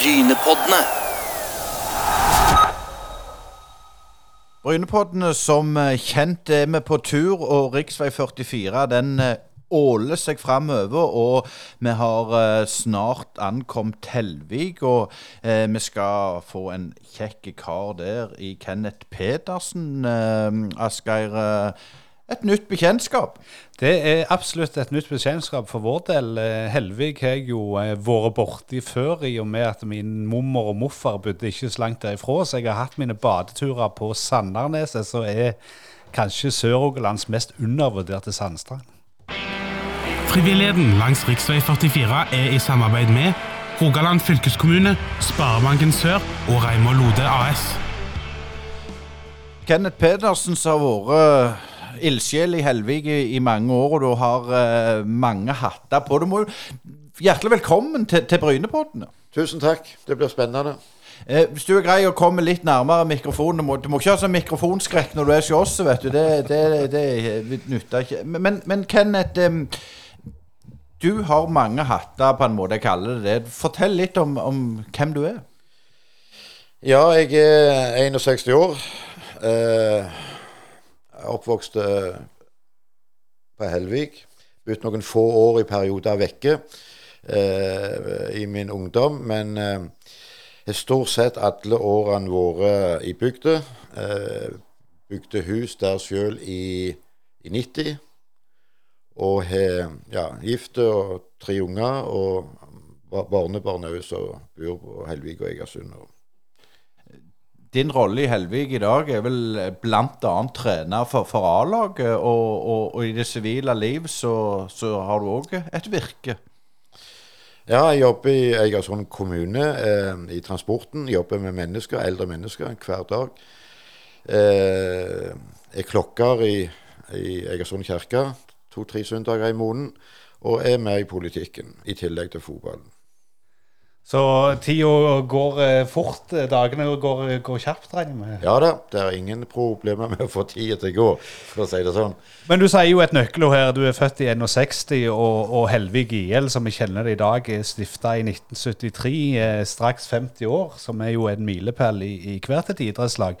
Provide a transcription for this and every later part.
Brynepoddene. Brynepoddene som eh, kjent er vi på tur, og rv. 44 den eh, åler seg framover. Og vi har eh, snart ankommet Hellvik, og vi skal få en kjekk kar der i Kenneth Pedersen. Asgeir, eh, et nytt bekjentskap. Det er absolutt et nytt bekjentskap for vår del. Helvik Helvig har jeg jo eh, vært borti før, i og med at min mormor og morfar bodde ikke så langt derifra. Så jeg har hatt mine badeturer på Sanderneset, som er kanskje Sør-Rogalands mest undervurderte sandstrand. Frivilligheten langs rv. 44 er i samarbeid med Rogaland fylkeskommune, Sparebanken Sør og Reimar Lode AS. Kenneth Pedersen som har vært ildsjel i Helvig i, i mange år, og du har uh, mange hatter på. Du må Hjertelig velkommen til, til Brynepoddene. Tusen takk. Det blir spennende. Eh, hvis du er grei å komme litt nærmere mikrofonen Du må, du må ikke ha sånn mikrofonskrekk når du er hos oss, vet du. Det, det, det nytter ikke. Men, men Kenneth, eh, du har mange hatter, på en måte. Jeg kaller det det. Fortell litt om, om hvem du er. Ja, jeg er 61 år. Eh, jeg er oppvokst eh, på Helvik. Bodd noen få år i perioder vekke eh, i min ungdom. Men eh, har stort sett alle årene vært i bygda. Eh, bygde hus der sjøl i, i 90. Og har ja, gifte og tre unger. Og barnebarn òg som bor på Helvik og Egersund. og din rolle i Helvig i dag er vel bl.a. trener for, for A-laget, og, og, og, i det sivile liv så, så har du òg et virke? Ja, jeg jobber i Egersund kommune eh, i transporten. Jeg Jobber med mennesker, eldre mennesker hver dag. Eh, er klokker i, i Egersund kirke to-tre søndager i måneden. Og er med i politikken, i tillegg til fotballen. Så tida går eh, fort. Dagene går, går kjapt, regner jeg med? Ja da, det er ingen problemer med å få tida til å gå, for å si det sånn. Men du sier jo et nøkkelord her. Du er født i 61, og, og Helvig IL, som vi kjenner det i dag, er stifta i 1973. Eh, straks 50 år, som er jo en milepæl i, i hvert et idrettslag.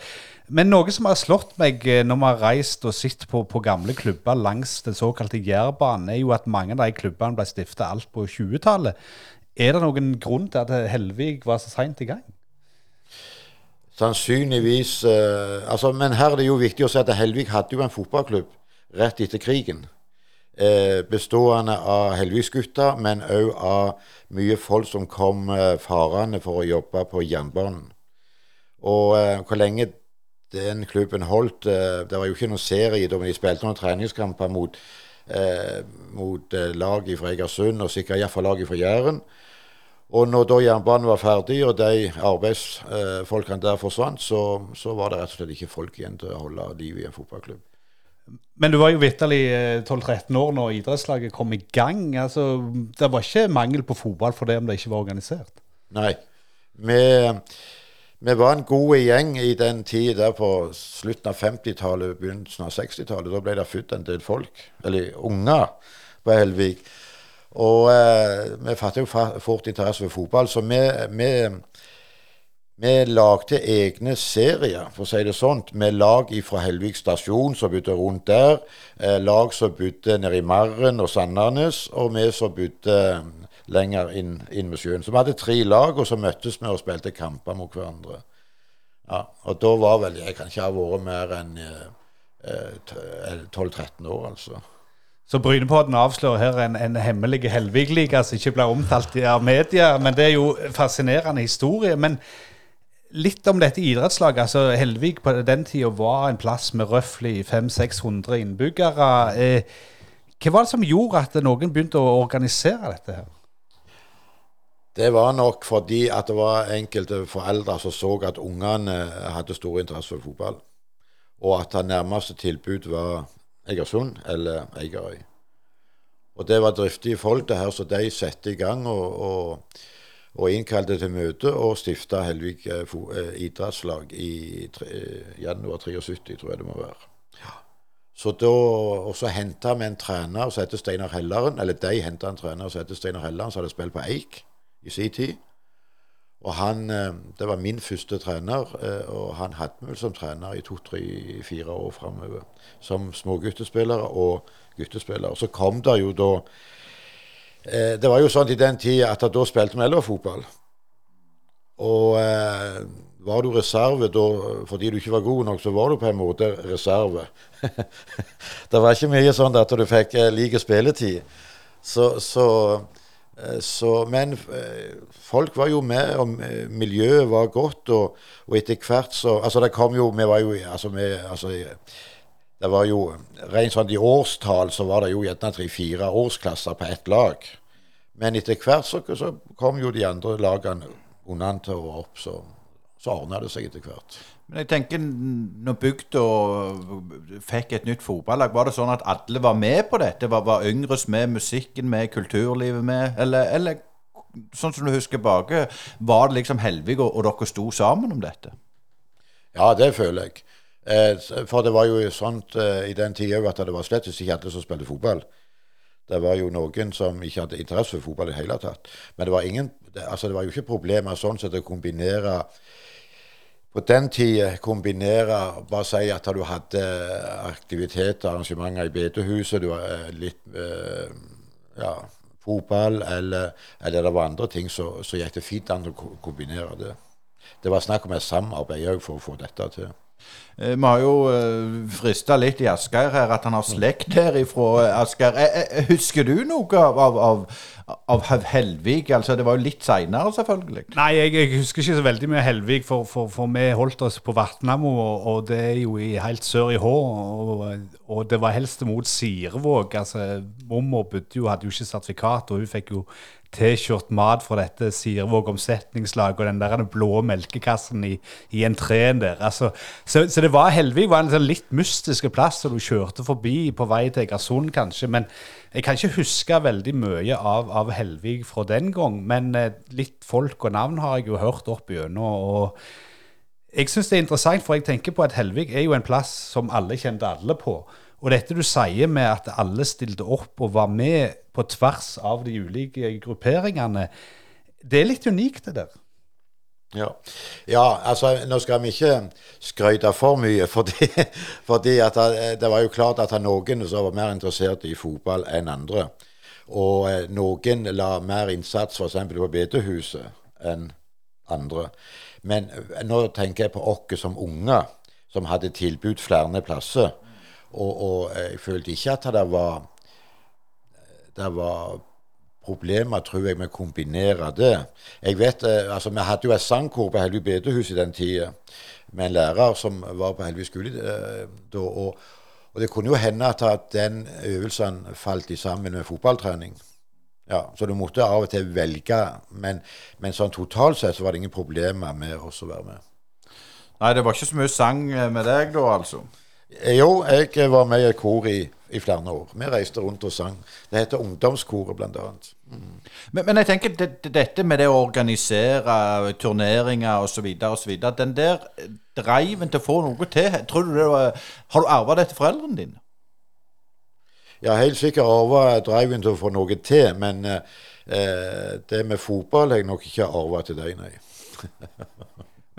Men noe som har slått meg eh, når vi har reist og sett på, på, gamle klubber langs den såkalte Jærbanen, er jo at mange av de klubbene ble stifta alt på 20-tallet. Er det noen grunn til at Helvig var så seint i gang? Sannsynligvis eh, altså, Men her er det jo viktig å si at Helvig hadde jo en fotballklubb rett etter krigen. Uh, bestående av Helvigsgutta, men òg av mye folk som kom uh, farende for å jobbe på jernbanen. Og hvor lenge den klubben holdt Det var jo ikke noen serie da, men de spilte noen treningskamper mot, mot lag fra Egersund, og sikkert iallfall lag fra Jæren. Og når da jernbanen var ferdig, og de arbeidsfolkene der forsvant, så, så, var det rett og slett ikke folk igjen til å holde liv i en fotballklubb. Men du var jo vitterlig 12-13 eh, år når idrettslaget kom i gang. altså Det var ikke mangel på fotball for det om det ikke var organisert? Nei. Vi, vi var en god gjeng i den tida der på slutten av 50-tallet, begynnelsen av 60-tallet. Da ble det født en del folk, eller unger, på Helvik. Og eh, vi fattet jo fort interesse for fotball, så vi, vi, vi lagde egne serier, for å si det sånn, med lag fra Helvik stasjon som bodde rundt der, eh, lag som bodde nede i Marren og Sandanes, og vi som bodde eh, lenger inn, inn med sjøen. Så vi hadde tre lag, og så møttes vi og spilte kamper mot hverandre. Ja, og da var vel Jeg kan ikke ha vært mer enn eh, 12-13 eh, år, altså. Så Brynepodden avslører her en, en hemmelig Helvig-liga som ikke blir omtalt av media. Men det er jo fascinerende historie. Men litt om dette idrettslaget. altså Helvig på den tida var en plass med røftlig 500-600 innbyggere. Eh, hva var det som gjorde at noen begynte å organisere dette her? Det var nok fordi at det var enkelte foreldre som så at ungene hadde stor interesse for fotball. Og at det nærmeste tilbud var Egersund eller Eigerøy. Og det var driftige folk, det her, så de satte i gang og, og, og innkalte til møte og stifta Helvig eh, eh, idrettslag i tre, januar 73, tror jeg det må være. Ja. Så da, Og så henta vi en trener som heter Steinar Helleren, eller de henta en trener som heter Steinar Helleren, som hadde spilt på Eik i sin tid. Og han, eh, Det var min første trener, eh, og han hadde meg som trener i to-tre-fire år framover. Som småguttespillere og guttespillere. Så kom det jo da eh, Det var jo sånn i den tida at da spilte vi elverfotball. Og var du reserve da fordi du ikke var god nok, så var du på en måte reserve. det var ikke mye sånn at du fikk like spilletid. Så, så, så, Men eh, folk var jo med, og miljøet var godt. Og, og etter hvert så Altså, det kom jo Vi var jo altså, vi, altså det var jo Rent sånn i årstall så var det jo gjerne tre-fire årsklasser på ett lag. Men etter hvert så, så kom jo de andre lagene unnantil å opp, så, så ordna det seg etter hvert. Men jeg tenker, når bygda fikk et nytt fotballag, var det sånn at alle var med på dette? Var, var Yngres med, musikken med, kulturlivet med? Eller, eller sånn som du husker bake, var det liksom Helvig og, og dere sto sammen om dette? Ja, det føler jeg. Eh, for det var jo sånn i den tida at det var slett ikke alle som spilte fotball. Det var jo noen som ikke hadde interesse for fotball i det hele tatt. Men det var, ingen, altså det var jo ikke problemer sånn sett å kombinere På den tida kombinere Bare si at du hadde aktiviteter, arrangementer i bedehuset, du var eh, litt eh, ja, fotball, eller, eller, det var andre ting, så, så gikk det fint an å kombinere det. Det var snakk om et samarbeid òg for å få dette til. Eh, vi har jo eh, frista litt i Asgeir her, at han har slekt her ifra uh, Asgeir. husker du noe av, av, av Helvig? Altså, det var jo litt seinere, selvfølgelig. Nei, jeg, jeg, husker ikke så veldig mye Helvig, for, for, for vi holdt oss på Vatnamo, og, og, det er jo i, helt sør i Hå. Og, og, det var helst mot Sirevåg. Altså, Mormor bodde jo, hadde jo ikke sertifikat, og hun fikk jo T-skjort mat fra dette Sirvåg omsetningslag og den der blå melkekassen i, i entreen der. Altså, så, så, det var Helvig var en sånn litt mystiske plass som du kjørte forbi på vei til Egersund, kanskje. Men jeg kan ikke huske veldig mye av, av Helvig fra den gang. Men eh, litt folk og navn har jeg jo hørt opp igjennom. og jeg syns det er interessant, for jeg tenker på at Helvig er jo en plass som alle kjente alle på. Og dette du sier med at alle stilte opp og var med på tvers av de ulike grupperingene, det er litt unikt, det der. Ja. ja, altså nå skal vi ikke skryte for mye, fordi, fordi det var jo klart at noen som var mer interessert i fotball enn andre. Og eh, noen la mer innsats f.eks. på bedehuset enn andre. Men eh, nå tenker jeg på oss som unger, som hadde tilbud flere plasser. Og, og, jeg følte ikke at det var det var problemer, tror jeg, med å kombinere det. Jeg vet, eh, altså Vi hadde jo et sangkor på Helvig bedehus i den tida, med en lærer som var på Helvig skole eh, da. Og, og, det kunne jo hende at den øvelsen falt i sammen med fotballtrening. Ja, Så du måtte av og til velge. Men, men sånn totalt sett så var det ingen problemer med oss å være med. Nei, det var ikke så mye sang med deg da, altså? Eh, jo, jeg var med i et kor i, i, flere år. Vi reiste rundt og sang. Det heter Ungdomskoret, annet. Mm. Men, men, jeg tenker det, dette med det å organisere turneringer osv., osv. Den der driven til å få noe til, tror du det var, har du arva det til foreldrene dine? Har helt sikkert arva driven til å få noe til, men eh, det med fotball har jeg nok ikke arva til deg, nei.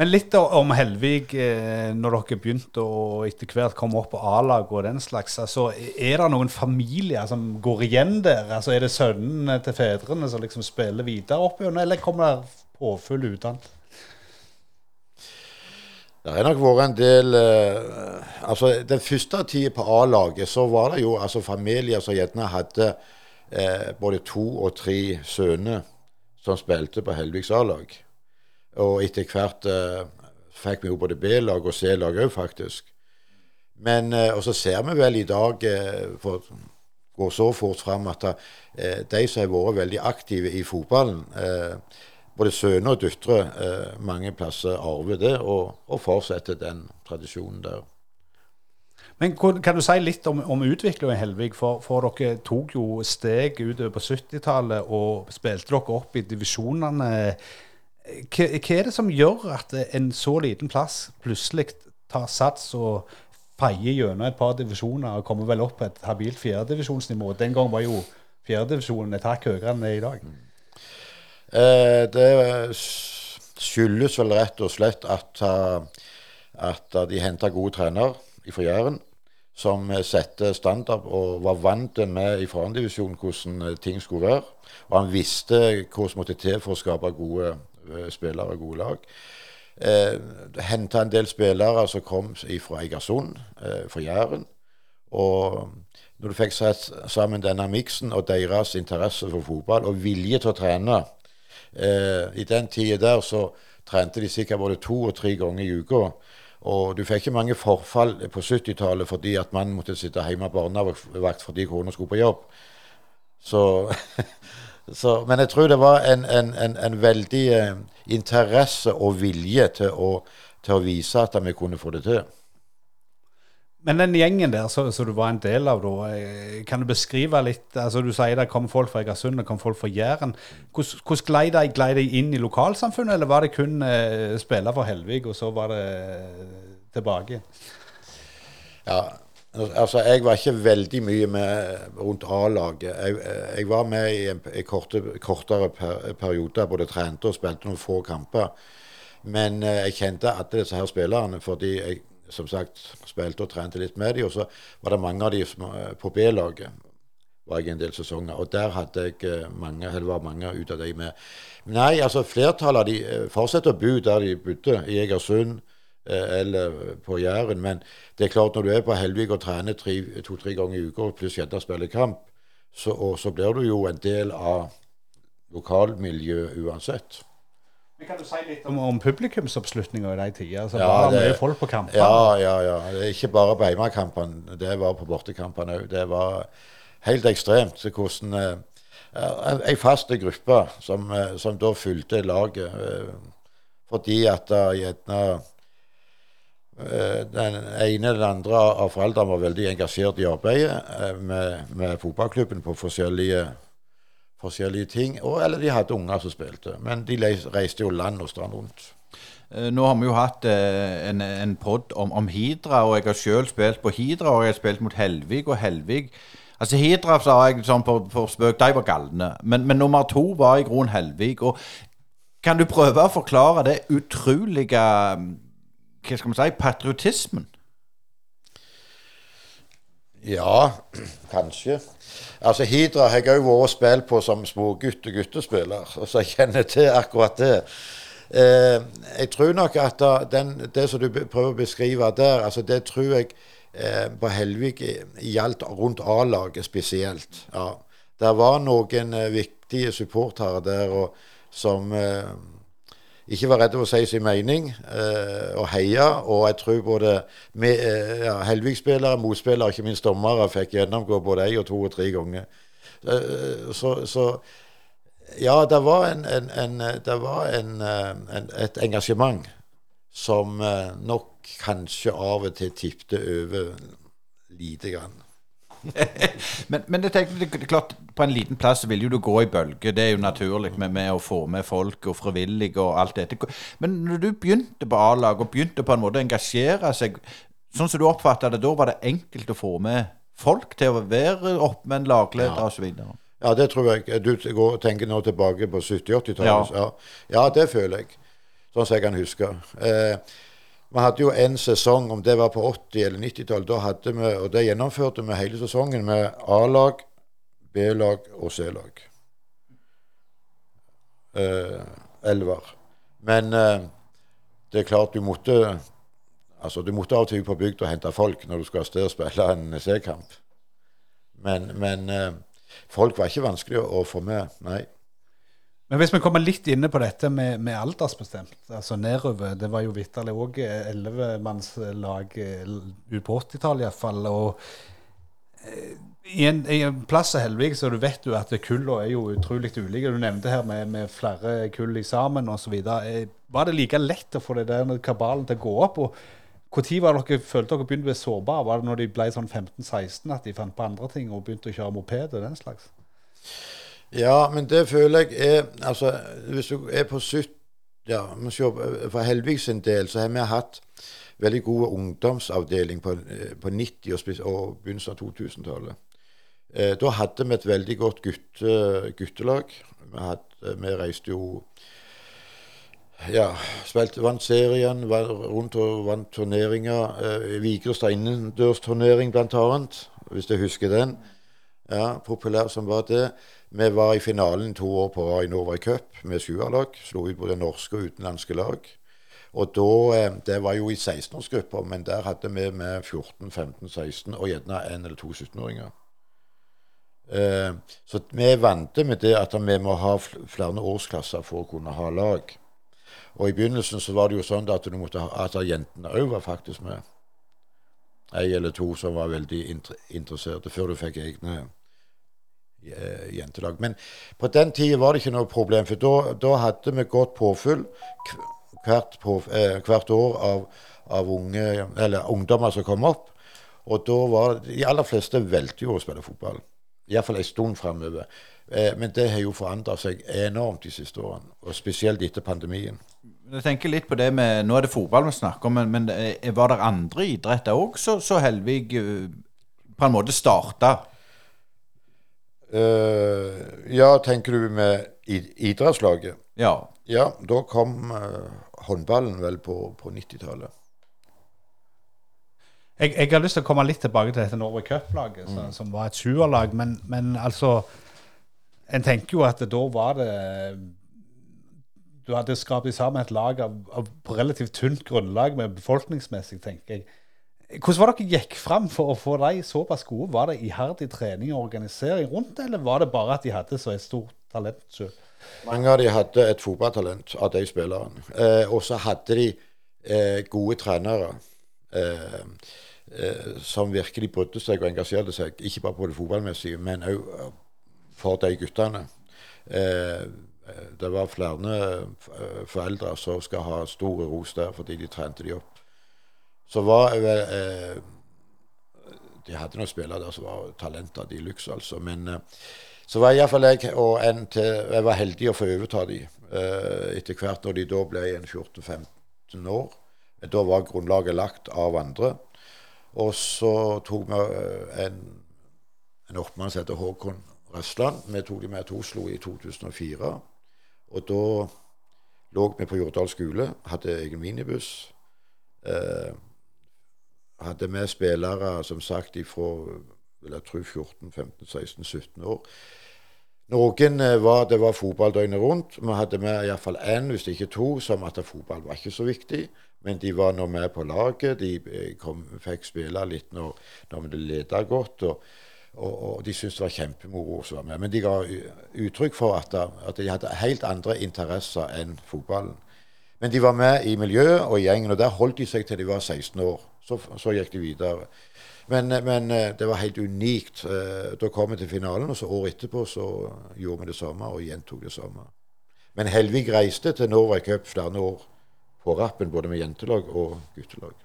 Men litt om Helvig, eh, når dere begynte å etter hvert komme opp på A-lag og den slags. altså Er det noen familier som går igjen der? altså Er det sønnene til fedrene som liksom spiller videre opp gjennom, eller kommer det påfyll utenat? Det har nok vært en del eh, altså Den første tida på A-laget så var det jo altså familier som gjerne hadde eh, både to og tre sønner som spilte på Helvigs A-lag. Og etter hvert uh, fikk vi jo både B-lag og C-lag òg, faktisk. Men, uh, Og så ser vi vel i dag, uh, for går så fort fram, at de som har vært veldig aktive i fotballen, både sønner og døtre, mange plasser arver det og, og fortsetter den tradisjonen der. Men Kan du si litt om, om utviklingen Helvig? For, for, dere tok jo steg utover på 70-tallet og spilte dere opp i divisjonene hva, hva, er det som gjør at en så liten plass plutselig tar sats og feier gjennom et par divisjoner og kommer vel opp på et habilt fjerdedivisjonsnivå? Den gang var jo fjerdedivisjonen et hakk høyere enn det er i dag. Eh, det skyldes vel rett og slett at, uh, at de henta gode trener fra Jæren. Som satte standard og var vant med i forhåndsdivisjonen hvordan uh, ting skulle være. Og han visste hva som måtte til for å skape gode spillere og gode lag. Eh, Henta en del spillere som kom fra Egersund, eh, fra Jæren. Og når du fikk satt sammen denne miksen og deres interesse for fotball og vilje til å trene eh, I den tida der så trente de sikkert både to og tre ganger i uka. Og du fikk ikke mange forfall på 70-tallet fordi at mannen måtte sitte hjemme barnevakt fordi kona skulle på jobb. Så, så, men jeg tror det var en, en, en, en veldig eh, interesse og vilje til å, til å vise at vi kunne få det til. Men den gjengen der som du var en del av, da, eh, kan du beskrive litt altså Du sier det kom folk fra Egersund, det kom folk fra Jæren. Hvordan glei de, glei de inn i lokalsamfunnet, eller var det kun eh, spiller for Helvig, og så var det tilbake? Ja, altså Jeg var ikke veldig mye med rundt A-laget. Jeg, jeg, var med i en, i korte, kortere per, perioder, både trente og spilte noen få kamper. Men eh, jeg kjente alle disse her spillerne fordi jeg som sagt spilte og trente litt med dem. Og så var det mange av de som eh, på B-laget var jeg en del sesonger. Og der hadde jeg eh, mange, eller var mange ut av de med. Nei, altså flertallet av de eh, fortsetter å bo der de bodde, i Egersund eller på Jæren. Men det er klart når du er på Helvig og trener to-tre ganger i uka, pluss gjerne spiller kamp, så, så blir du jo en del av lokalmiljøet uansett. Men Kan du si litt om, om publikumsoppslutninga i de tider? Altså, ja, var det mye folk på kampene? Ja, ja, ja. Det er ikke bare på hjemmekampene. Det var på bortekampene òg. Det var helt ekstremt hvordan uh, Ei fast gruppe som, uh, som, da fulgte laget. Uh, fordi at uh, gjerne den ene den andre av foreldrene var veldig engasjert i arbeidet med, med fotballklubben på forskjellige forskjellige ting. Og, eller de hadde unger som spilte. Men de reiste jo land og strand rundt. Eh, nå har vi jo hatt eh, en, en pod om, om, Hidra, og jeg har sjøl spilt på Hidra. Og jeg har spilt mot Helvig, og Helvig Altså Hidra sa jeg sånn på, på spøk, de var galne. Men, men, nummer to var i grunnen Helvig. Og kan du prøve å forklare det utrolige Hva skal vi si patriotismen? Ja, kanskje. Altså Hidra har jeg òg vært spilt på som smågutt og guttespiller, så jeg kjenner til akkurat det. Eh, jeg tror nok at den, det som du prøver å beskrive der, altså det tror jeg eh, på Helvik gjaldt rundt A-laget spesielt. Ja. Det var noen eh, viktige supportere der og, som eh, ikke var redd for å si sin mening eh, og heie. Og jeg tror både med, eh, ja, Helvig-spillere, motspillere, ikke minst dommere, fikk gjennomgå både én og to og tre ganger. Eh, så, så, ja, det var, en, en, en, det var et engasjement som eh, nok kanskje av og til tippte over lite grann. men, men det, tenker, det, klart, på en liten plass vil jo du gå i bølger. Det er jo naturlig med, med, å få med folk og frivillige og alt dette. Men når du begynte på A-lag og begynte på en måte å engasjere seg, sånn som du oppfatta det da, var det enkelt å få med folk til å være opp med en lagleder ja. osv.? Ja, det tror jeg. Du går, tenker nå tilbake på 70-80-tallet. Ja. ja. det føler jeg. Sånn som jeg kan huske. Eh, vi hadde jo en sesong, om det var på 80- eller 90-tallet, da hadde vi, og det gjennomførte vi hele sesongen med A-lag, B-lag og C-lag. Eh, elver. Men eh, det er klart du måtte altså du måtte av og til på bygda og hente folk når du skulle av sted og spille en C-kamp. Men, men eh, folk var ikke vanskelig å få med, nei. Men hvis vi kommer litt inne på dette med, med aldersbestemt, altså nedover Det var jo vitterlig òg ellevemannslag eh, ut på 80-tallet iallfall. Og eh, i en, i en plass av Helvig så du vet du at kullene er jo utrolig ulike. Du nevnte her med, med flere kull sammen osv. Eh, var det like lett å få det der kabalen til å gå opp? og når var dere følte dere begynte å bli sårbare? Var det når de ble sånn 15-16 at de fant på andre ting og begynte å kjøre moped og den slags? Ja, men det føler jeg er Altså, hvis du er på 70 ja, For Helvig sin del så har vi hatt veldig gode ungdomsavdeling på, på 90- og, og begynnelsen av 2000-tallet. Eh, da hadde vi et veldig godt gutte, guttelag. Vi, hadde, vi, reiste jo ja, spilte, vant serien, var rundt og vant turneringer. Eh, Vigrestad innendørsturnering, annet, hvis jeg husker den. Ja, Populær som var det. Vi var i finalen to år på rad i Norway Cup med sjuerlag. Slo ut både norske og utenlandske lag. Og da, eh, Det var jo i 16-årsgrupper, men der hadde vi med 14, 15, 16 og gjerne en eller to 17-åringer. Eh, så vi er vant med det at vi må ha flere årsklasser for å kunne ha lag. Og i begynnelsen så var det jo sånn at, ha, at jentene òg var faktisk med. Ei eller to som var veldig interesserte, før du fikk egne jentelag. Men på den tida var det ikke noe problem, for da, hadde vi godt påfyll hvert, på, eh, hvert år av, av unge, ungdommer som kom opp. Og da var de aller fleste valgte jo å spille fotball. Iallfall en stund framover. Eh, men det har jo forandra seg enormt de siste årene. Og spesielt etter pandemien. Jeg tenker litt på det med, Nå er det fotball vi snakker om, men, men eh, var det andre idretter òg så, så Helvig på en måte starta? Uh, ja, tenker du med idrettslaget? Ja. Ja, da kom uh, håndballen vel på, på 90-tallet. Jeg, jeg, har lyst til å komme litt tilbake til dette Norway Cup-laget, mm. som var et sjuerlag. Men, men altså En tenker jo at da var det Du hadde skrapt sammen et lag av, av, på relativt tynt grunnlag med befolkningsmessig, tenker jeg. Hvordan var dere gikk fram for å få de såpass gode? Var det iherdig trening og organisering rundt eller var det bare at de hadde så et stort talent selv? Mange av de hadde et fotballtalent av de spillerne. Eh, og så hadde de eh, gode trenere. Eh, eh, som virkelig brydde seg og engasjerte seg, ikke bare på det fotballmessige, men òg eh, for de guttene. Eh, det var flere foreldre som skal ha stor ros der fordi de trente de opp. Så var eh, De hadde noen spillere der som var talenter de luxe, altså. Men så var iallfall jeg og en til Jeg var heldig å få overta de etter hvert, når de da ble en 14-15 år. Da var grunnlaget lagt av andre. Og så tok vi eh, en, en oppmann som heter Håkon Røsland. Vi tok de med til Oslo i 2004. Og da lå vi på Jordal skole, hadde egen minibuss. Eh, hadde med spillere som sagt fra vil jeg tro 14, 15, 16, 17 år. Noen eh, var, det var fotball døgnet rundt. Vi hadde med iallfall én, hvis ikke to, som at fotball var ikke så viktig. Men de var nå med på laget. De eh, kom, fikk spille litt når, når de leda godt. Og, og, og de syntes det var kjempemoro å være med. Men de ga uttrykk for at, at, de hadde helt andre interesser enn fotballen. Men de var med i miljøet og i gjengen, og der holdt de seg til de var 16 år. Så, så gikk de videre. Men, men, eh, det var helt unikt. Eh, da kom vi til finalen, og så året etterpå så gjorde vi det samme og gjentok det samme. Men Helvig reiste til Norway Cup flere år på rappen, både med jentelag og guttelag.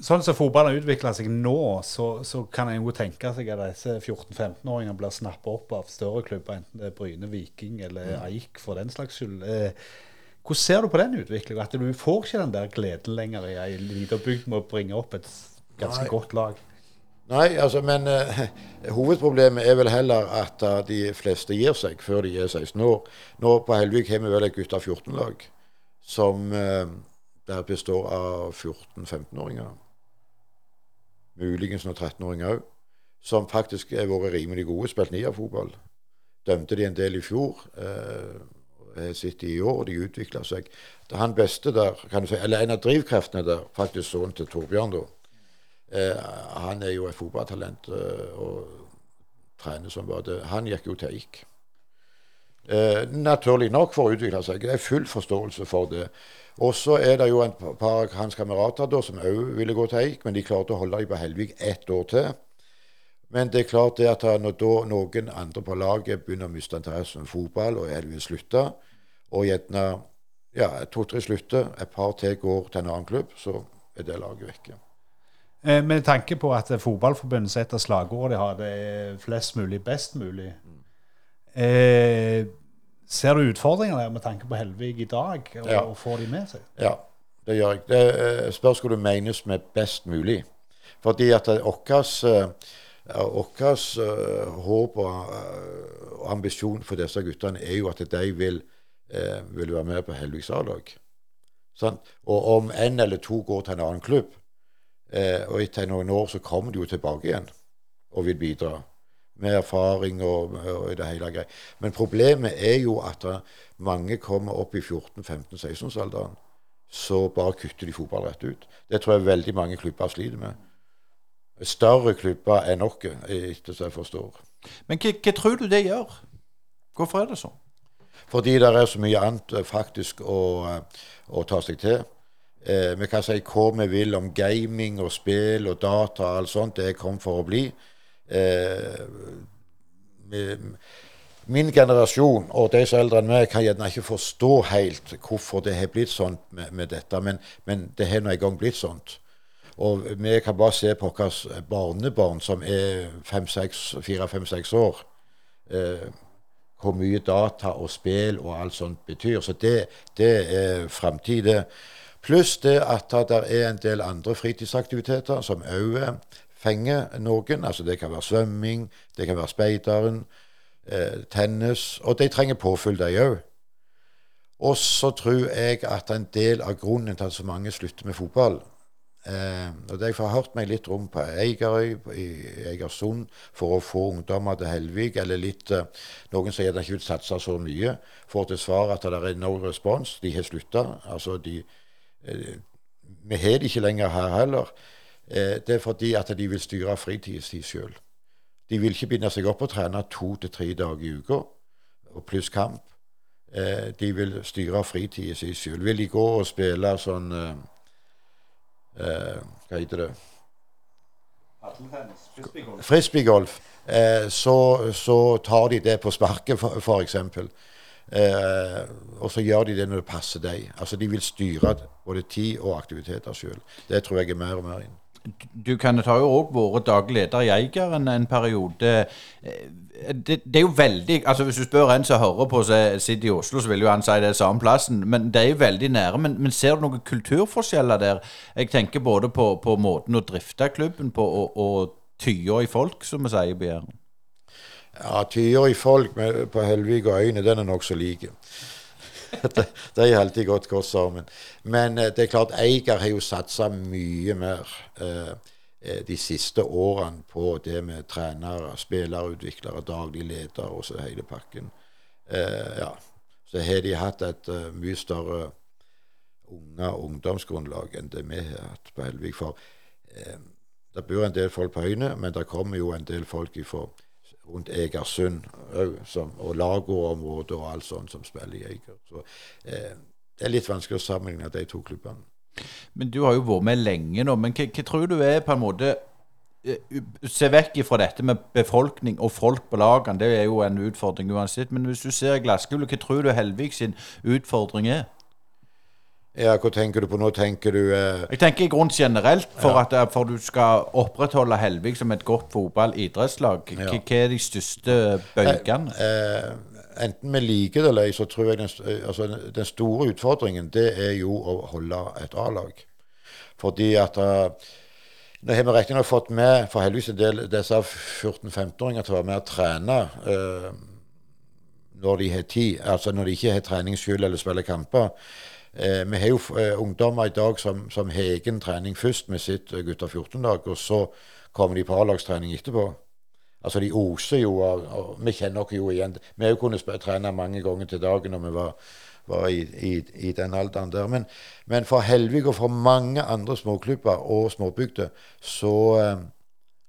Sånn som fotballen utvikler seg nå, så, så, kan en jo tenke seg at disse 14-15-åringene blir snappa opp av større klubber, enten det er Bryne, Viking eller. Eik for den slags skyld. Eh, hvordan ser du på den utviklinga? At du får ikke den der gleden lenger i ei lita bygd med å bringe opp et ganske Nei. godt lag? Nei, altså, men uh, hovedproblemet er vel heller at uh, de fleste gir seg før de er 16 år. Nå på Helvik har vi vel et gutta 14-lag som uh, der består av 14-15-åringer. Muligens noen 13-åringer òg. Som faktisk har vært rimelig gode. Spilt Nia-fotball. Dømte de en del i fjor. Eh, har sett i år, og de utvikla seg. Det er han beste der, si, eller en av drivkreftene der, faktisk sønnen til Torbjørn, da. Eh, han er jo et fotballtalent eh, og trener som bare det. Han gikk jo til Eik. Eh, naturlig nok for å utvikle seg. Det er full forståelse for det. Og så er det jo et par av hans kamerater da, som òg ville gå til Eik, men de klarte å holde dem på Helvik ett år til. Men det er klart det at når da noen andre på laget begynner å miste interessen for fotball, og Helvig slutter, og gjerne ja, to-tre slutter, et par til går til en annen klubb, så er det laget vekke. Eh, med tanke på at Fotballforbundet setter slagordet de har, det er flest mulig, best mulig. Mm. Eh, ser du utfordringer der med tanke på Helvig i dag, og, ja. og får de med seg? Ja, det gjør jeg. Det eh, spørs hva du menes med best mulig. Fordi at vårt uh, håp og uh, ambisjon for disse guttene er jo at de vil, uh, vil være med på Helviks A-lag. Og om en eller to går til en annen klubb, eh, og etter noen år så kommer de jo tilbake igjen og vil bidra. Med erfaring og, og det hele greia. Men problemet er jo at eh, mange kommer opp i 14-15-16-årsalderen. Så bare kutter de fotball rett ut. Det tror jeg veldig mange klubber sliter med. Større klubber er nok, etter som jeg forstår. Men hva, tror du det gjør? Hvorfor er det sånn? Fordi det er så mye annet eh, faktisk å, eh, å ta seg til. Eh, vi kan si hva vi vil om gaming og spill og data og alt sånt. Det kommet for å bli. Eh, min generasjon og de som er eldre enn meg, kan gjerne ikke forstå helt hvorfor det har blitt sånn med, med, dette, men, men det har nå en gang blitt sånt. Og vi kan bare se på hvilke barnebarn som er fire-fem-seks år. Eh, hvor mye data og spill og alt sånt betyr. Så det, det er framtid, Pluss det at det er en del andre fritidsaktiviteter som òg fenger noen. Altså det kan være svømming, det kan være speideren, eh, tennis. Og de trenger påfyll, de òg. Og så tror jeg at en del av grunnen til at så mange slutter med fotball eh, og det Jeg hørt meg litt rom på Eigerøy, i Egersund, for å få ungdommer til Helvig, eller litt eh, Noen sier de ikke vil satse så mye. Får til svar at det er no respons. De har slutta. Altså de eh, Vi har det ikke lenger her heller. Eh, det er fordi at de vil styre fritida si sjøl. De vil ikke binde seg opp og trene to til tre dager i uka, pluss kamp. Eh, de vil styre fritiden sin sjøl. Vil de gå og spille sånn eh, Hva heter det? Frisbeegolf. Eh, så, så, tar de det på sparket, f.eks. Eh, og så gjør de det når det passer deg. Altså, de vil styre både tid og aktiviteter sjøl. Det tror jeg er mer og mer inn du Kenneth har jo òg vært daglig leder i Eigeren en periode. Eh, det, det, er jo veldig altså Hvis du spør en som hører på som sitter i Oslo, så vil jo han si det er samme plassen. Men det er jo veldig nære. Men, men ser du noen kulturforskjeller der? Jeg tenker både på, på måten å drifte klubben på og, og tyder i folk, som vi sier på Jæren. Ja, tyer i folk med, på Helvig og Øyne, den er nokså like. de er alltid gått godt sammen. Men eh, det er klart, Eiger har jo satsa mye mer eh, eh, de siste årene på det med trenere, spillerutviklere, daglig leder og så hele pakken. Eh, ja. Så har de hatt et uh, mye større unge ungdomsgrunnlag enn det vi har hatt på Helvig. For eh, det bor en del folk på Høyne, men det kommer jo en del folk ifra rundt Egersund og lagoområdet og alt sånt som spiller i Eiger. Så eh, det er litt vanskelig å sammenligne de to klubbene. Men du har jo vært med lenge nå. Men hva, tror du er på en måte eh, Se vekk fra dette med befolkning og folk på lagene, det er jo en utfordring uansett. Men hvis du ser i glasskula, hva tror du Helvig sin utfordring er? Ja, Hva tenker du på nå? Tenker du eh... Jeg tenker i grunn generelt, for ja. at eh, for du skal opprettholde Helvig som et godt fotball-idrettslag. Ja. Hva er de største bølgene? Eh, eh, enten vi liker det eller ei, så tror jeg den, eh, altså, den, store utfordringen det er jo å holde et A-lag. Fordi at uh, Nå har vi riktignok fått med for heldigvis en del disse 14-15-åringer til å være med og trene uh, når de har tid. Altså når de ikke har trening selv eller spiller kamper. Eh, vi har jo eh, ungdommer i dag som, som har egen trening først med sitt gutta gutter 14-dag, og så kommer de på A-lagstrening etterpå. Altså De oser jo, og vi kjenner oss jo igjen. Vi har jo kunnet trene mange ganger til dagen når vi var, var i, i, i, den alderen der. Men, men, for Helvig og for mange andre småklubber og småbygder så, eh,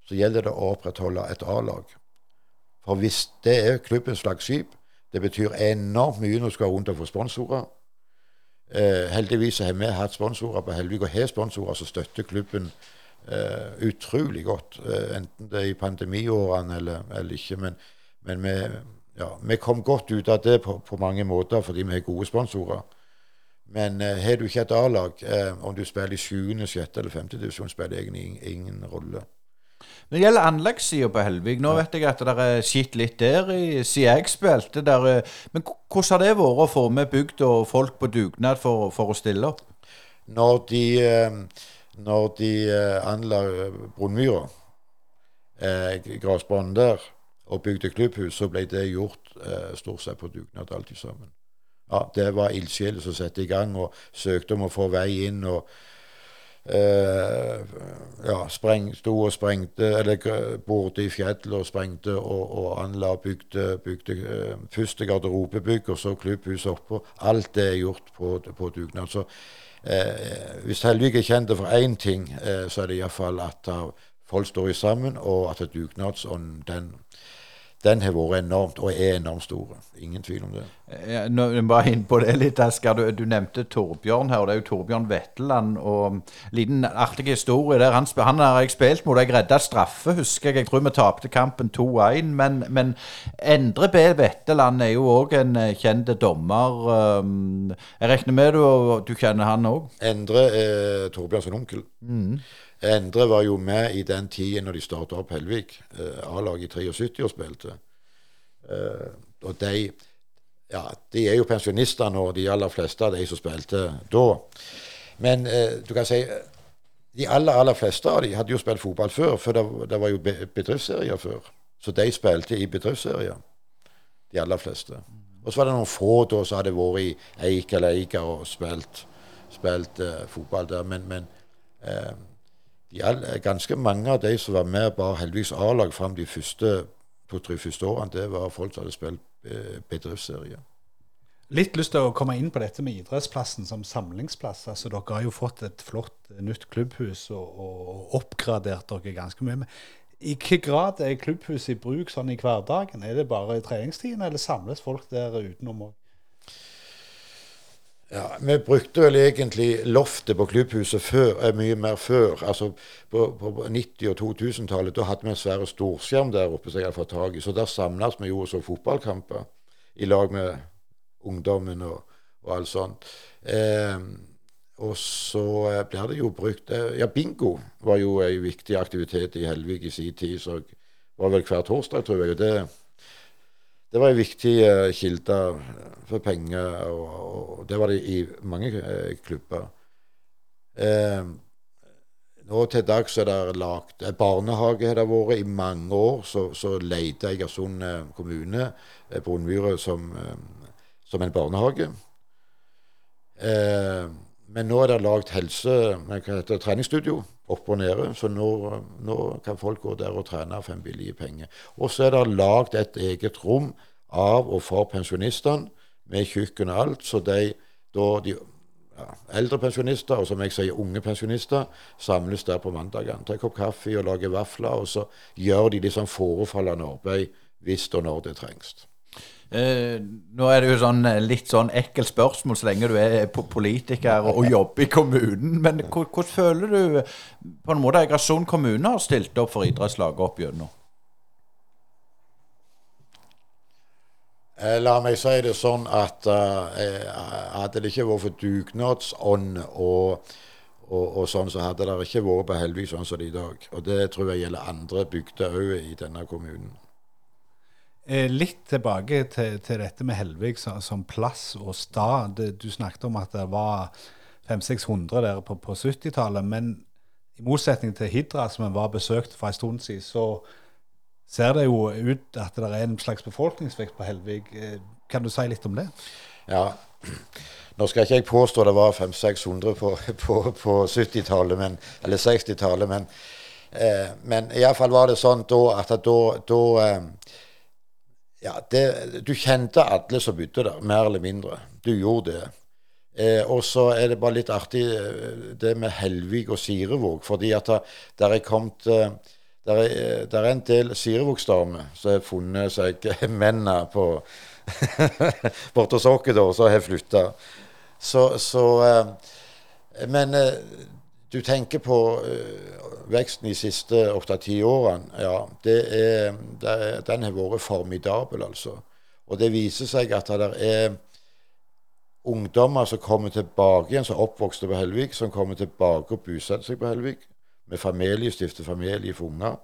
så gjelder det å opprettholde et A-lag. For hvis det er klubbens flaggskip, det betyr enormt mye når du skal rundt og få sponsorer. Eh, heldigvis har vi hatt sponsorer på Helvik, og har sponsorer som støtter klubben eh, utrolig godt. Eh, enten det er i pandemiårene eller, eller ikke. Men, men vi, ja, vi, kom godt ut av det på, på, mange måter fordi vi har gode sponsorer. Men eh, har du ikke et A-lag, eh, om du spiller i 7., 6. eller 5. divisjon, spiller egentlig ingen, ingen rolle. Når det gjelder anleggssida på Helvig, nå vet jeg at det er skitt litt der siden jeg spilte. Der, eh, men hvordan har det vært å få med bygd og folk på dugnad for, for å stille opp? Når de, eh, når de eh, anla Brunmyra, gressbanen der, og bygde klubbhus, så ble det gjort stort sett på dugnad alltid sammen. ja, det var ildsjeler som satte i gang og søkte om å få vei inn. og eh, ja, spreng, sto og sprengte, eller borte i fjellet og sprengte og, og anla bygde, bygde eh, første garderobebygg og så klubbhus oppå. Alt det er gjort på, på dugnad. Så eh, hvis Helvik er kjent for én ting, eh, så er det iallfall at uh, folk står sammen, og at dugnadsånden den den har vært enormt, og er enormt store. Ingen tvil om det. Ja, nå bare inn på det litt, Asker. Du, du, nevnte Torbjørn her, og det er jo Torbjørn Vetteland. og Liten artig historie der. Han, han har jeg spilt mot. Jeg redda straffe, husker jeg. Jeg tror vi tapte kampen 2-1. Men, men, Endre B. Vetteland er jo òg en eh, kjent dommer. Um, jeg regner med du, du kjenner han òg? Endre er Torbjørns onkel. Mm. Endre var jo med i den tiden når de starta opp Helvik. Eh, A-laget i 73 og spilte. Eh, og de ja, de er jo pensjonister nå, de aller fleste av de som spilte da. Men eh, du kan si de aller aller fleste av de hadde jo spilt fotball før, for det, det var jo bedriftsserier før. Så de spilte i bedriftsserier, de aller fleste. Og så var det noen få da som hadde vært i Eik eller Eika og spilt, spilt eh, fotball der. Men, men de, ganske mange av de som var med bare heldigvis A-lag fram de første to-tre første årene, det var folk som hadde spilt eh, bedriftsserie. Litt lyst til å komme inn på dette med idrettsplassen som samlingsplass. altså Dere har jo fått et flott nytt klubbhus og, og oppgradert dere ganske mye. Men I hvilken grad er klubbhuset i bruk sånn i hverdagen? Er det bare i treningstiden, eller samles folk der utenom òg? Ja, Vi brukte vel egentlig loftet på klubbhuset før, eh, mye mer før. Altså På, på 90- og 2000-tallet da hadde vi en svær storskjerm der oppe som jeg hadde fått tak i. Så der samles vi jo og så fotballkamper i lag med ungdommen og, og alt sånt. Eh, og så eh, blir det jo brukt eh, Ja, bingo var jo en viktig aktivitet i Helvik i sin tid. Så var vel hver torsdag, tror jeg. og det det var en viktig uh, kilde for penger, og, og, det var det i mange uh, klubber. Uh, nå til dags er det lagt barnehage har det vært i mange år. Så, så leide Egersund kommune Brunmyre som, som en barnehage. Men nå er det lagd helse, heter treningsstudio oppe og nede. Så nå, nå, kan folk gå der og trene for en billig penge. Og så er det lagd et eget rom av og for pensjonistene, med kjøkken og alt. Så de, da de ja, eldre pensjonister, og som jeg sier unge pensjonister, samles der på mandagene. Tar en kopp kaffe og lager vafler, og så gjør de litt sånn forefallende arbeid hvis og når det trengs. Eh, nå er det jo sånn eh, litt sånn ekkelt spørsmål så lenge du er politiker og jobber i kommunen. Men hvordan føler du på en måte Egersund kommune har stilt opp for idrettslaget opp gjennom? Eh, la meg si det sånn at uh, hadde det ikke vært for dugnadsånd og, og, og, sånn, så hadde det ikke vært på Helvik sånn som det er i dag. Og det tror jeg gjelder andre bygder òg i denne kommunen. Eh, litt tilbake til, til, dette med Helvik som, som plass og stad. Du snakket om at det var 500-600 der på, på 70-tallet. Men i motsetning til Hidra, som vi var besøkt for en stund siden, så ser det jo ut at det er en slags befolkningsvekst på Helvig. Eh, kan du si litt om det? Ja, nå skal ikke jeg påstå det var 500-600 på, på, på 70-tallet, eller 60-tallet, men, eh, men iallfall var det sånn da at da, da eh, ja, det, Du kjente alle som bodde der, mer eller mindre. Du gjorde det. Eh, og så er det bare litt artig eh, det med Helvig og Sirevåg, fordi at der er kommet der er, der er, en del sirevågsdamer som har funnet seg mennene på borte hos oss, da, som har flytta. Så, så eh, Men eh, du tenker på eh, veksten de siste åtte-ti årene. Ja, det er, det den har vært formidabel, altså. Og det viser seg at det er ungdommer som kommer tilbake igjen, som oppvokste på Helvik, som kommer tilbake og bosetter seg på Helvik med familie, stifter familie for unger.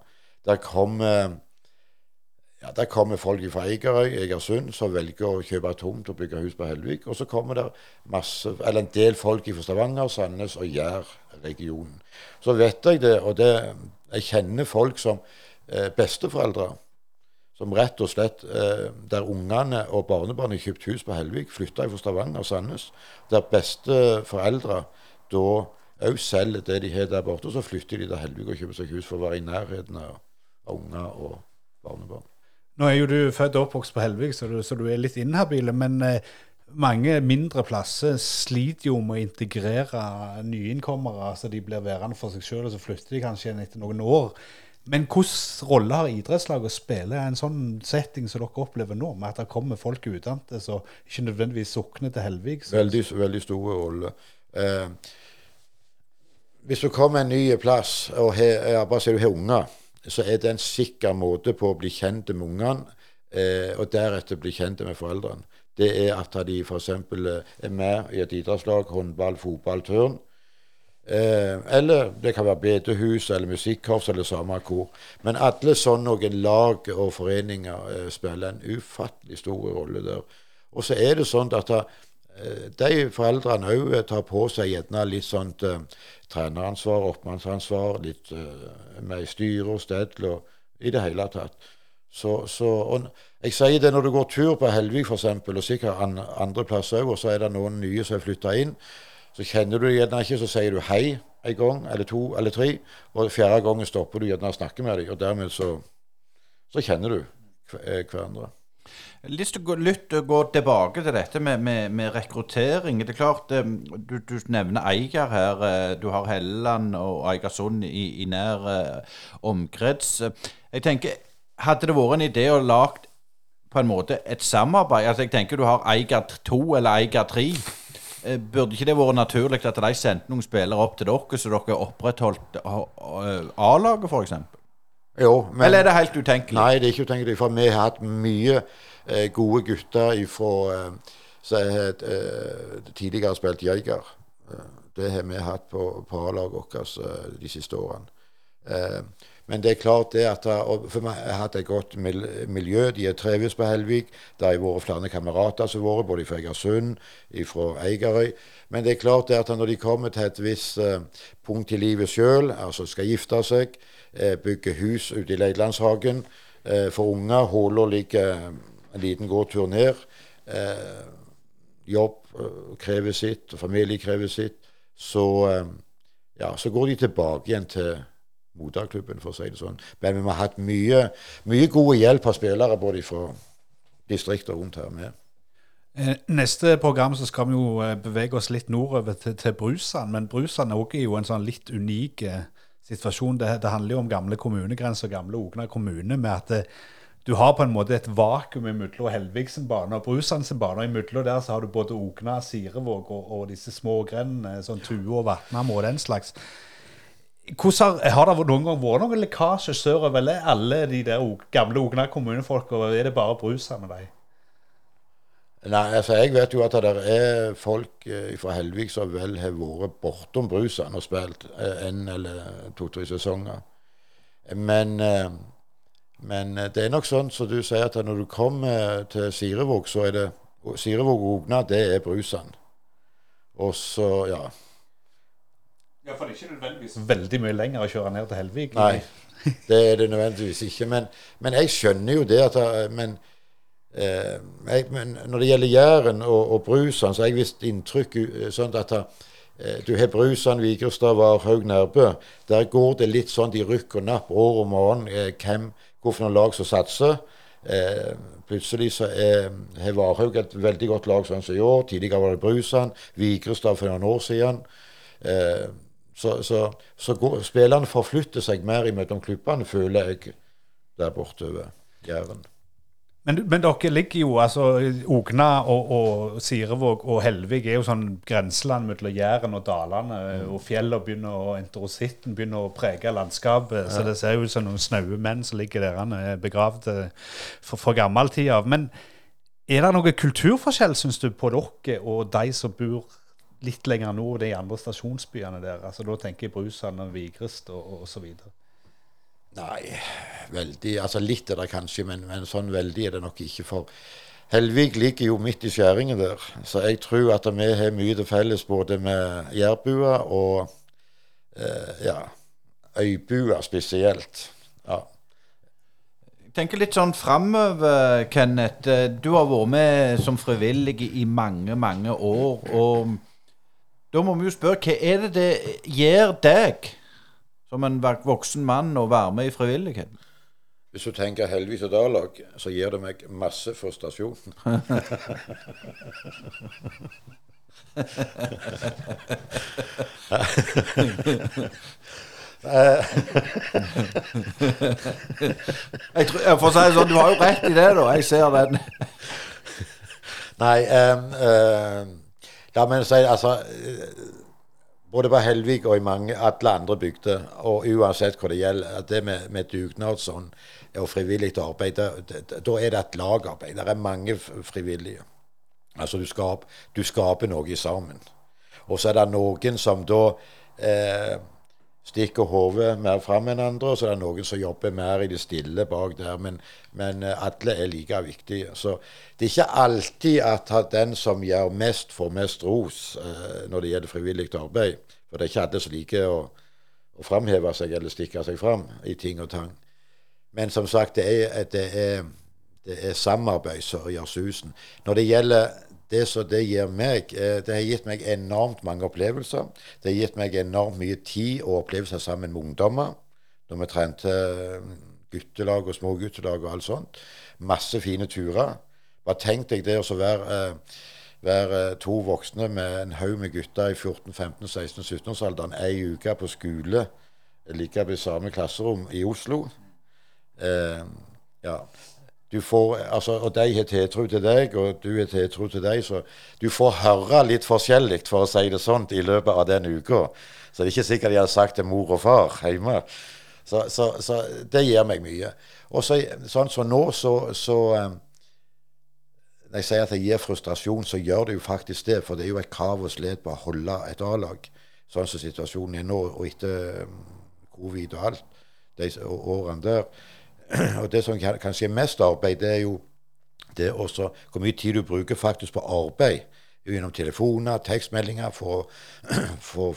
Der kommer, ja, der kommer folk fra Eigerøy, Egersund, som velger å kjøpe tomt og bygge hus på Helvik. Og så kommer det masse, eller en del folk fra Stavanger, Sandnes og Jær-regionen. Så vet jeg det, og det, jeg kjenner folk som eh, besteforeldre som rett og slett eh, Der ungene og barnebarna kjøpt hus på Helvik, flytta fra Stavanger og Sandnes. Der besteforeldre da òg selger det de har der borte, og så flytter de til Helvik og kjøper seg hus for å være i nærheten av unger og barnebarn. Nå er jo du født og oppvokst på Helvik, så så du er litt inhabil. Men eh, mange mindre plasser sliter jo med å integrere nyinnkommere. så De blir værende for seg sjøl, og så flytter de kanskje igjen etter noen år. Men hvilken rolle har idrettslaget å spille i en sånn setting som dere opplever nå, med at det kommer folk utdannede som ikke nødvendigvis sokner til Helvik? Veldig, veldig store rolle. Eh, hvis du kommer en ny plass, og her, bare sier du har unger, så er det en sikker måte på å bli kjent med ungene, eh, og deretter bli kjent med foreldrene. Det er at de f.eks. er med i et idrettslag, håndball, fotball, turn. Eh, eller det kan være bedehus eller musikkorps eller samme kor. Men alle sånne lag og foreninger eh, spiller en ufattelig stor rolle der. Og så er det sånn at eh, de foreldrene òg tar på seg gjerne litt sånt uh, treneransvar, oppmannsansvar, litt uh, med styre og stell og i det hele tatt. Så, så jeg sier det når du går tur på Helvik f.eks., og sikkert andre plasser òg, og så er det noen nye som er flytta inn. Så kjenner du det gjerne ikke, så sier du hei en gang eller to eller tre. Og fjerde gangen stopper du gjerne og snakker med dem, og dermed så, så kjenner du eh, hverandre. Lyst til å gå, litt, gå tilbake til dette med, med, med, rekruttering. Det er klart, eh, Du, du nevner Eiger her. Eh, du har Helleland og Eigersund i, i nær omkrets. Jeg tenker, Hadde det vært en idé å lage på en måte et samarbeid? Altså Jeg tenker du har Eiger 2 eller Eiger 3. Eh, burde ikke det vært naturlig at de sendte noen spillere opp til dere, så dere opprettholdt A-laget, f.eks.? Jo, men Eller er det helt utenkelig? Nei, det er ikke utenkelig. For vi har hatt mye eh, gode gutter ifra eh, som har eh, tidligere spilt Jeger. Eh, det har vi hatt på, A-laget vårt eh, de siste årene. Men det er klart det at For meg har hatt et godt miljø. De er trives på Helvik. Det har vært flere kamerater som har vært, både fra Egersund, fra Eigerøy. Men det er klart det at når de kommer til et visst punkt i livet sjøl, altså skal gifte seg, bygge hus ute i Leidlandshagen for unger, Håla ligger en liten gåtur ned. jobb krever sitt, og familie krever sitt. Så, ja, så går de tilbake igjen til moderklubben, for å si det sånn. Men vi har hatt mye, mye gode hjelp av spillere både fra distrikter rundt her med. Eh, neste program så skal vi jo eh, bevege oss litt nordover til, til Brusand. Men Brusand er jo en sånn litt unik eh, situasjon. Det, det, handler jo om gamle kommunegrenser, gamle Ogna kommune. med at det, du har på en måte et vakuum mellom Helviksen bane og Brusands bane. og Imellom der så har du både Ogna, Sirevåg og, og disse små grendene, sånn Tue og Vatnam og den slags. Har, har, det noen gang vært noen lekkasje sørover? Eller alle de der gamle Ogna og er det bare Brusand og de? Nei, altså jeg vet jo at det er folk eh, fra Helvik som vel har vært bortom Brusan og spilt eh, en eller to-tre sesonger. Men, eh, men, det er nok sånn som så du sier, at når du kommer til Sirevåg, så er det Sirevåg og Ogna, det er Brusan. Og så, ja ja, For det er ikke nødvendigvis veldig mye lenger å kjøre ned til Helvik? Nei, det er det nødvendigvis ikke. Men, men jeg skjønner jo det at men, eh, jeg, men når det gjelder Jæren og, og Brusan, så har jeg visst inntrykk eh, sånn at eh, du har Brusan, Vigrestad, Varhaug, Nærbø. Der går det litt sånn de rykker og napp år om morgen eh, hvem, hvilke lag som satser. Eh, plutselig så har Varhaug et veldig godt lag sånn som i år. Tidligere var det Brusand, Vigrestad for noen år siden. Eh, så, så, så går, spillerne forflytter seg mer imellom klubbene, føler jeg, der borte ved Jæren. Men, men, dere ligger jo altså Ogna og, og Sirevåg og Helvig er jo sånn grenseland mellom Jæren og Dalane. Mm. Og fjellene begynner og enterositten begynner å prege landskapet. Ja. Så det ser ut som noen snaue menn som ligger der begravd for, for gammel tid av. Men er det noe kulturforskjell, syns du, på dere og de som bor litt lenger nord, de andre stasjonsbyene der? altså Da tenker jeg Brusand og Vigrest og, og, og så videre. Nei, veldig Altså litt er det kanskje, men, men, sånn veldig er det nok ikke. For Helvik ligger jo midt i skjæringen der. Så jeg tror at vi har mye til felles både med jærbua og eh, ja, øybua spesielt. Ja Jeg tenker litt sånn framover, Kenneth. Eh, Du har vært med som frivillig i mange, mange år. Og da må vi jo spørre, hva er det det gjør deg som en voksen mann å være med i frivilligheten? Hvis du tenker heldigvis og A-lag, så gir det meg masse frustrasjon. Jeg tror, for å si det sånn, Du har jo rett i det, da. Jeg ser den. Nei, um, um, la meg si altså Både på Helvik og i mange alle andre bygder, og uansett hva det gjelder, det med, med dugnad sånn, og frivillig arbeid, da er det et lagarbeid. Det er mange frivillige. Altså du, skaper, du skaper noe sammen. Og så er det noen som da eh, stikker hodet mer fram enn andre, og så er det noen som jobber mer i det stille bak der. Men, men eh, alle er like viktige. Så det er ikke alltid at den som gjør mest, får mest ros eh, når det gjelder frivillig arbeid. For det er ikke alle som liker å, å framheve seg eller stikke seg fram i ting og tang. Men som sagt, det er, det er, det er samarbeid som gjør susen. Når det gjelder det som det gir meg, eh, det har gitt meg enormt mange opplevelser. Det har gitt meg enormt mye tid og opplevelser sammen med ungdommer. Når vi trente eh, guttelag og små guttelag og alt sånt. Masse fine turer. Bare tenk deg det å være, eh, være to voksne med en haug med gutter i 14-15-16-17-årsalderen ei uke på skole, like ved samme klasserom i Oslo. Eh, ja. Du får, altså, og de har tiltro til deg, og du har tiltro til deg, så du får høre litt forskjellig, for å si det sånn, i løpet av den uka. Så det er ikke sikkert de har sagt til mor og far hjemme. Så, så, så det gir meg mye. Og så, sånn som nå, så, så eh, Når jeg sier at det gir frustrasjon, så gjør det jo faktisk det. For det er jo et krav og slet på å holde et A-lag, sånn som situasjonen er nå, og etter eh, covid og alt, de årene der. Og det som kanskje er mest arbeid, det er jo det også hvor mye tid du bruker faktisk på arbeid. Gjennom telefoner, tekstmeldinger, få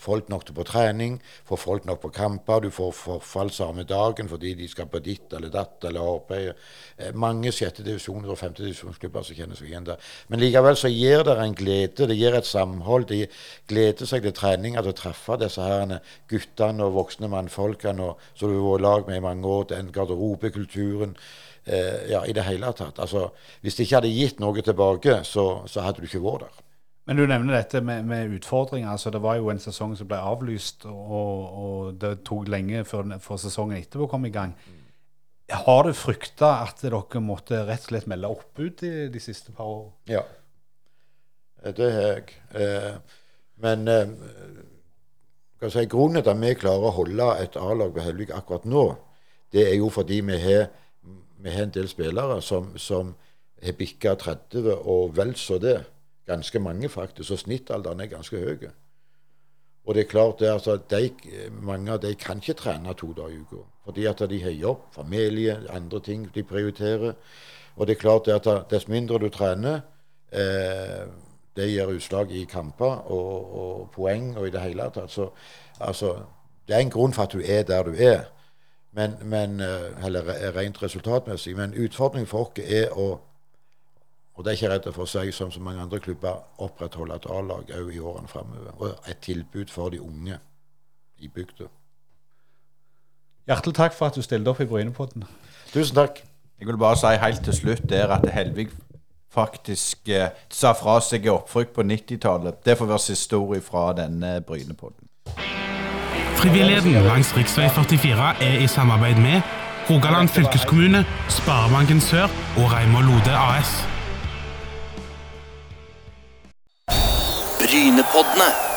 folk nok til på trening, få folk nok på kamper. Du får forfall samme dagen fordi de skal på ditt eller datt eller arbeid. Eh, Mange sjette divisjoner og femte divisjonsklubber som kjenner seg igjen der. Men likevel så gir det en glede, det gir et samhold. De gleder seg til treninger, til å treffe disse herrene guttene og voksne mannfolkene som du har vært i lag med i mange år. Den garderobekulturen. Eh, ja, i det hele tatt. Altså, hvis det ikke hadde gitt noe tilbake, så, så hadde du ikke vært der. Men du nevner dette med, med utfordringer. altså Det var jo en sesong som ble avlyst, og, og det tok lenge før, før sesongen etterpå kom i gang. Har du frykta at dere måtte rett og slett melde oppbud de, de siste par år? Ja. Eh, Det har jeg. Eh, men eh, si, grunnen til at vi klarer å holde et A-lag på Helvik akkurat nå, det er jo fordi vi har, vi har en del spillere som, som har bikka 30 og vel så det. Ganske mange, faktisk. Og snittalderen er ganske høy. Og det er klart det, altså, de, mange av de kan ikke trene to dager i uka. Fordi at de har jobb, familie, andre ting de prioriterer. Og det er klart det at dess mindre du trener, eh, det gir utslag i kamper og, og poeng og i det hele tatt. Så altså, det er en grunn for at du er der du er. Men, men eh, Eller rent resultatmessig. Men utfordringen for oss er å og det er ikke redd for å si, som så mange andre klubber, opprettholde et A-lag òg i årene framover. Og et tilbud for de unge i bygda. Hjertelig takk for at du stilte opp i Brynepodden. Tusen takk. Jeg vil bare si helt til slutt der at Helvig faktisk eh, sa fra seg oppfrykk på 90-tallet. Det får være siste ord fra denne Brynepodden. Frivilligheten langs rv. 44 er i samarbeid med Rogaland fylkeskommune, Sparebanken Sør og Reimar Lode AS. Brynepoddene.